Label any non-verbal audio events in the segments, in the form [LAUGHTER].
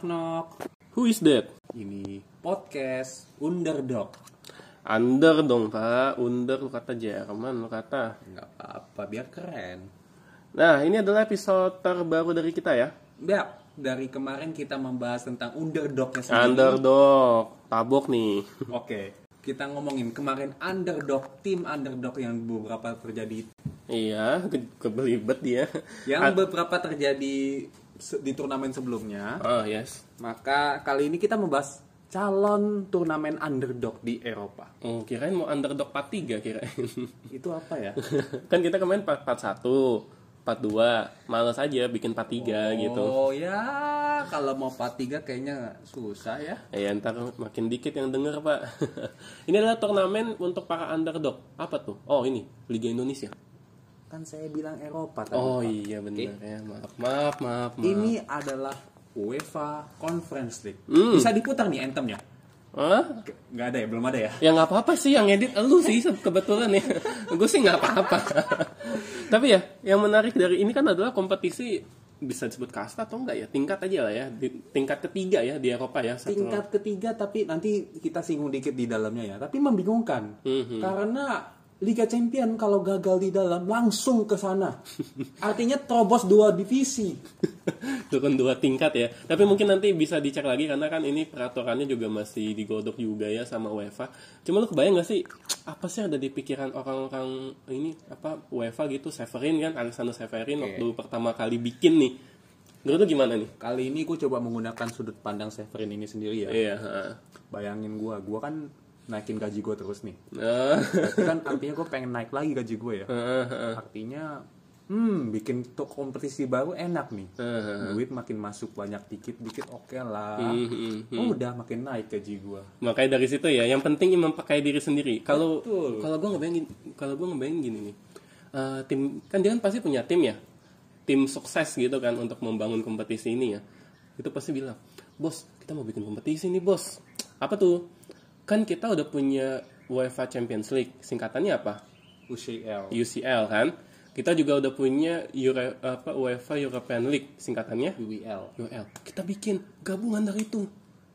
knock knock. Who is that? Ini podcast Underdog. Under dong pak, under lu kata Jerman lu kata. Nggak apa-apa, biar keren. Nah ini adalah episode terbaru dari kita ya. Ya, dari kemarin kita membahas tentang underdognya sendiri. Underdog, tabok nih. [LAUGHS] Oke, kita ngomongin kemarin underdog, tim underdog yang beberapa terjadi, iya, ke kebelibet dia. yang beberapa terjadi di turnamen sebelumnya. Oh yes. Maka kali ini kita membahas calon turnamen underdog di Eropa. Oh, kirain mau underdog part 3 kirain. [LAUGHS] Itu apa ya? kan kita kemarin part, part 1, part 2. Males aja bikin part 3 gitu. Oh ya, kalau mau part 3 kayaknya susah ya. Ya ntar makin dikit yang denger pak. [LAUGHS] ini adalah turnamen untuk para underdog. Apa tuh? Oh ini Liga Indonesia. Kan saya bilang Eropa tadi. Oh Pak. iya benar ya. Maaf maaf maaf. maaf. Ini adalah UEFA Conference League. Hmm. Bisa diputar nih anthemnya? Hah? Nggak ada ya, belum ada ya. Ya nggak apa-apa sih yang edit lu sih [LAUGHS] kebetulan ya. Gue sih nggak apa-apa. [LAUGHS] Tapi ya yang menarik dari ini kan adalah kompetisi bisa disebut kasta atau enggak ya tingkat aja lah ya di, tingkat ketiga ya di Eropa ya Satu- Tingkat ketiga tapi nanti kita singgung dikit di dalamnya ya. Tapi membingungkan. Mhm. Karena Liga Champion kalau gagal di dalam langsung ke sana. Artinya terobos dua divisi. [LAUGHS] turun dua tingkat ya. Tapi mungkin nanti bisa dicek lagi karena kan ini peraturannya juga masih digodok juga ya sama UEFA. Cuma lu kebayang gak sih apa sih yang ada di pikiran orang-orang ini apa UEFA gitu Severin kan Alexander Severin waktu pertama kali bikin nih. Menurut lu gimana nih? Kali ini gue coba menggunakan sudut pandang Severin ini sendiri ya. Iya. Bayangin gua, gua kan naikin gaji gue terus nih. Berarti kan artinya gue pengen naik lagi gaji gue ya. Artinya, hmm, bikin tuh kompetisi baru enak nih. Duit makin masuk banyak dikit-dikit oke lah. Hmm, Oh, udah makin naik gaji gue. makanya dari situ ya yang penting memakai diri sendiri. Kalau kalau gue ngebayangin kalau gue ngebayangin gini nih. Eh, tim kan dia kan pasti punya tim ya. Tim sukses gitu kan untuk membangun kompetisi ini ya. Itu pasti bilang, "Bos, kita mau bikin kompetisi nih, Bos." Apa tuh? Kan kita udah punya UEFA Champions League. Singkatannya apa? UCL. UCL kan. Kita juga udah punya Euro, apa UEFA European League singkatannya. UEL. UL. Kita bikin gabungan dari itu.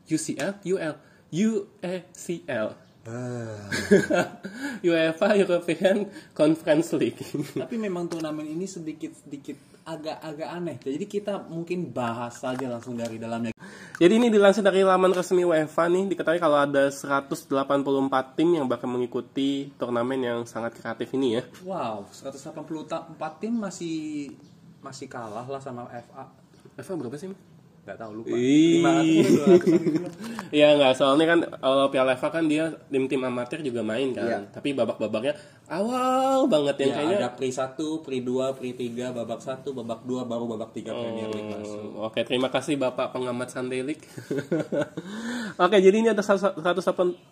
UCL, UL, UECL. [LAUGHS] UEFA European Conference League. [LAUGHS] Tapi memang turnamen ini sedikit-sedikit agak-agak aneh. Jadi kita mungkin bahas saja langsung dari dalamnya. Jadi ini dilansir dari laman resmi UEFA nih, diketahui kalau ada 184 tim yang bakal mengikuti turnamen yang sangat kreatif ini ya. Wow, 184 tim masih masih kalah lah sama FA. UEFA berapa sih? Gak tahu lupa. Ih. 500 200 gitu. Ya nggak, soalnya kan kalau Piala FA kan dia tim-tim amatir juga main kan. Iya. Tapi babak-babaknya awal banget yang Ya, kayaknya ada pri 1, pri 2, pri 3, babak 1, babak 2, baru babak 3 Premier League masuk. Hmm, Oke, terima kasih Bapak pengamat Sunday League. [LAUGHS] Oke, jadi ini ada 184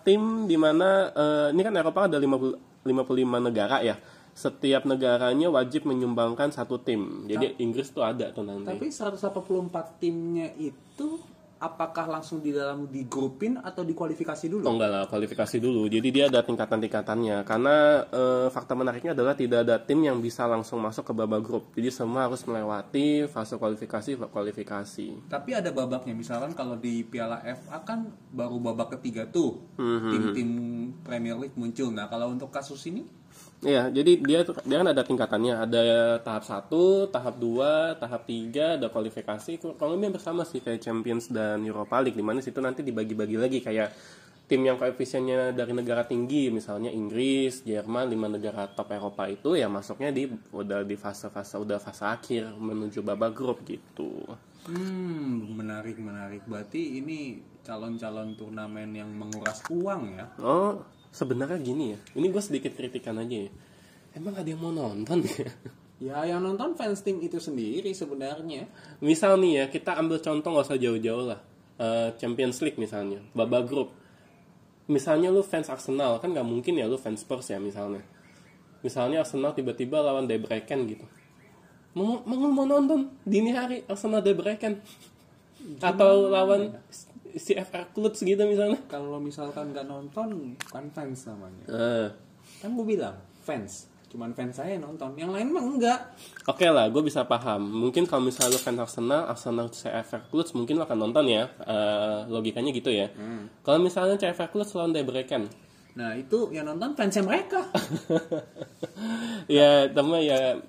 tim di mana eh, ini kan Eropa ada 50 55 negara ya. Setiap negaranya wajib menyumbangkan satu tim. Jadi Inggris tuh ada tuh nanti. Tapi 184 timnya itu apakah langsung di dalam digrupin atau dikualifikasi dulu? Oh enggak lah, kualifikasi dulu. Jadi dia ada tingkatan-tingkatannya. Karena eh, fakta menariknya adalah tidak ada tim yang bisa langsung masuk ke babak grup. Jadi semua harus melewati fase kualifikasi, kualifikasi. Tapi ada babaknya, misalkan kalau di Piala FA kan baru babak ketiga tuh tim-tim Premier League muncul. Nah kalau untuk kasus ini, Iya, jadi dia dia kan ada tingkatannya, ada tahap 1, tahap 2, tahap 3, ada kualifikasi. Kalau ini hampir sama sih kayak Champions dan Europa League di mana situ nanti dibagi-bagi lagi kayak tim yang koefisiennya dari negara tinggi, misalnya Inggris, Jerman, lima negara top Eropa itu ya masuknya di udah di fase-fase udah fase akhir menuju babak grup gitu. hmm menarik menarik. Berarti ini calon-calon turnamen yang menguras uang ya? Oh, sebenarnya gini ya. Ini gue sedikit kritikan aja ya. Emang ada yang mau nonton ya? [LAUGHS] Ya yang nonton fans tim itu sendiri sebenarnya. Misal nih ya, kita ambil contoh nggak usah jauh-jauh lah. Eh, Champions League misalnya, babak grup. Misalnya lu fans Arsenal, kan nggak mungkin ya lu fans Spurs ya misalnya. Misalnya Arsenal tiba-tiba lawan Debrecen gitu. Mau, mau, mau nonton dini hari Arsenal Debrecen. Atau lawan CFR Clubs gitu misalnya. Kalau misalkan nggak nonton, bukan fans namanya. Eh, Kan gue bilang fans. cuman fans saya nonton yang lain mah enggak oke okay lah gue bisa paham mungkin kalau misalnya lo fans Arsenal Arsenal CFR Plus mungkin lo akan nonton ya uh, logikanya gitu ya hmm. kalau misalnya CFR Plus lawan Debrecen nah itu yang nonton fansnya mereka [LAUGHS] ya teman ya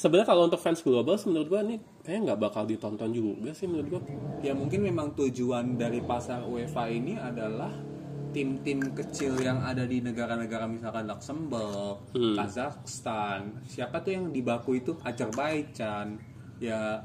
sebenarnya kalau untuk fans global menurut gue nih kayaknya nggak bakal ditonton juga sih menurut gue ya mungkin memang tujuan dari pasar UEFA ini adalah tim-tim kecil yang ada di negara-negara misalkan Luxembourg, hmm. Kazakhstan, siapa tuh yang di Baku itu? Azerbaijan, ya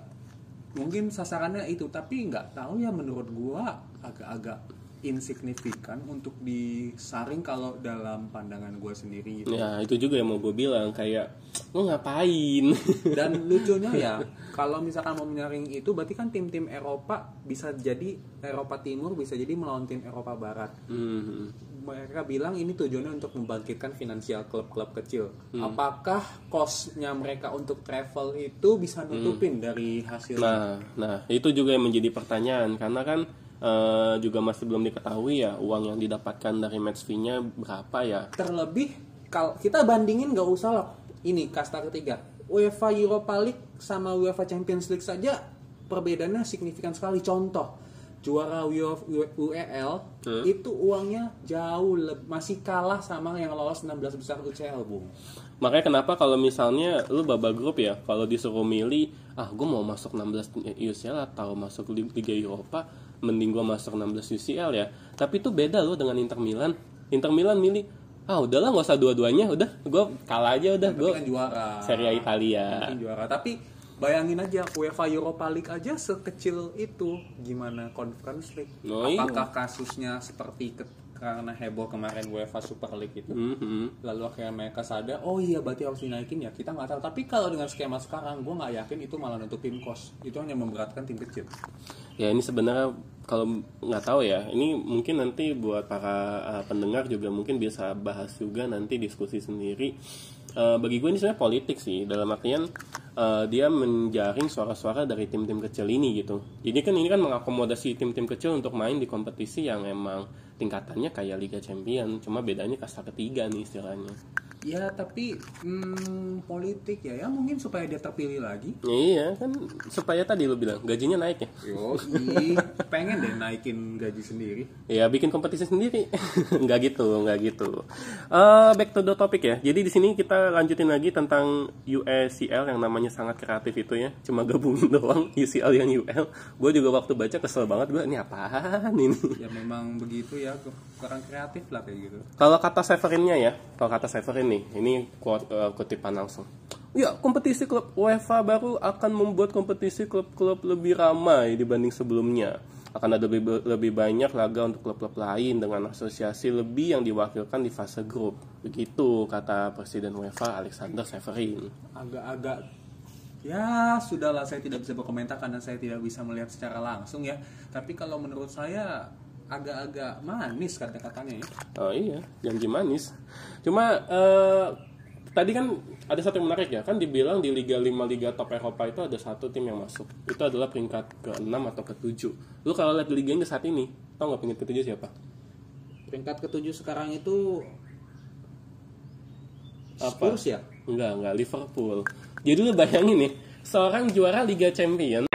mungkin sasarannya itu, tapi nggak tahu ya menurut gua agak-agak insignifikan untuk disaring kalau dalam pandangan gue sendiri gitu. ya itu juga yang mau gue bilang kayak lo ngapain [LAUGHS] dan lucunya ya kalau misalkan mau menyaring itu berarti kan tim-tim Eropa bisa jadi Eropa Timur bisa jadi melawan tim Eropa Barat hmm. mereka bilang ini tujuannya untuk membangkitkan finansial klub-klub kecil hmm. apakah costnya mereka untuk travel itu bisa nutupin hmm. dari hasil nah nah itu juga yang menjadi pertanyaan karena kan uh, juga masih belum diketahui ya uang yang didapatkan dari match fee-nya berapa ya. Terlebih kalau kita bandingin nggak usah lah ini kasta ketiga UEFA Europa League sama UEFA Champions League saja perbedaannya signifikan sekali. Contoh juara UEL hmm? itu uangnya jauh masih kalah sama yang lolos 16 besar UCL bung makanya kenapa kalau misalnya lu babak grup ya kalau disuruh milih ah gue mau masuk 16 UCL atau masuk Liga Eropa mending gue masuk 16 UCL ya. Tapi itu beda loh dengan Inter Milan. Inter Milan milih ah udahlah nggak usah dua-duanya udah gue kalah aja udah gue kan juara. Serie A Italia. Juara. Tapi bayangin aja UEFA Europa League aja sekecil itu gimana Conference League? Oh, iya. apakah kasusnya seperti karena heboh kemarin UEFA Super League itu. Mm -hmm. lalu akhirnya mereka sadar oh iya berarti harus dinaikin ya kita nggak tahu. Tapi kalau dengan skema sekarang gue nggak yakin itu malah nutupin kos. Itu hanya memberatkan tim kecil. Ya ini sebenarnya kalau nggak tahu ya ini mungkin nanti buat para uh, pendengar juga mungkin bisa bahas juga nanti diskusi sendiri. Uh, bagi gue ini sebenarnya politik sih dalam artian uh, dia menjaring suara-suara dari tim-tim kecil ini gitu. Jadi kan ini kan mengakomodasi tim-tim kecil untuk main di kompetisi yang emang tingkatannya kayak Liga Champion cuma bedanya kasta ketiga nih istilahnya ya tapi hmm, politik ya. Ya mungkin supaya dia terpilih lagi. Iya kan supaya tadi lo bilang gajinya naik ya? Yo [LAUGHS] pengen deh naikin gaji sendiri. Ya bikin kompetisi sendiri. [LAUGHS] Nggak gitu nggak gitu. Uh, back to the topic ya. Jadi di sini kita lanjutin lagi tentang USCL yang namanya sangat kreatif itu ya. Cuma gabungin [LAUGHS] doang UCL yang UL gue juga waktu baca kesel banget. Gue ini apaan ini? Ya memang begitu ya. Kurang kreatif lah kayak gitu. Kalau kata Severinnya ya. Kalau kata Severin nih ini uh, kutipan langsung Ya, kompetisi klub UEFA baru akan membuat kompetisi klub-klub lebih ramai dibanding sebelumnya. Akan ada lebih, lebih banyak laga untuk klub-klub lain dengan asosiasi lebih yang diwakilkan di fase grup. Begitu kata Presiden UEFA Alexander Severin. Agak-agak ya sudahlah saya tidak bisa berkomentar karena saya tidak bisa melihat secara langsung ya. Tapi kalau menurut saya agak-agak manis kata-katanya ya. Oh iya, janji manis. Cuma uh, tadi kan ada satu yang menarik ya, kan dibilang di Liga 5 Liga top Eropa itu ada satu tim yang masuk. Itu adalah peringkat ke-6 atau ke-7. Lu kalau lihat di liga ini saat ini, tau nggak peringkat ke-7 siapa? Peringkat ke-7 sekarang itu Spurs ya? Enggak, enggak, Liverpool. Jadi lu bayangin nih, seorang juara Liga Champions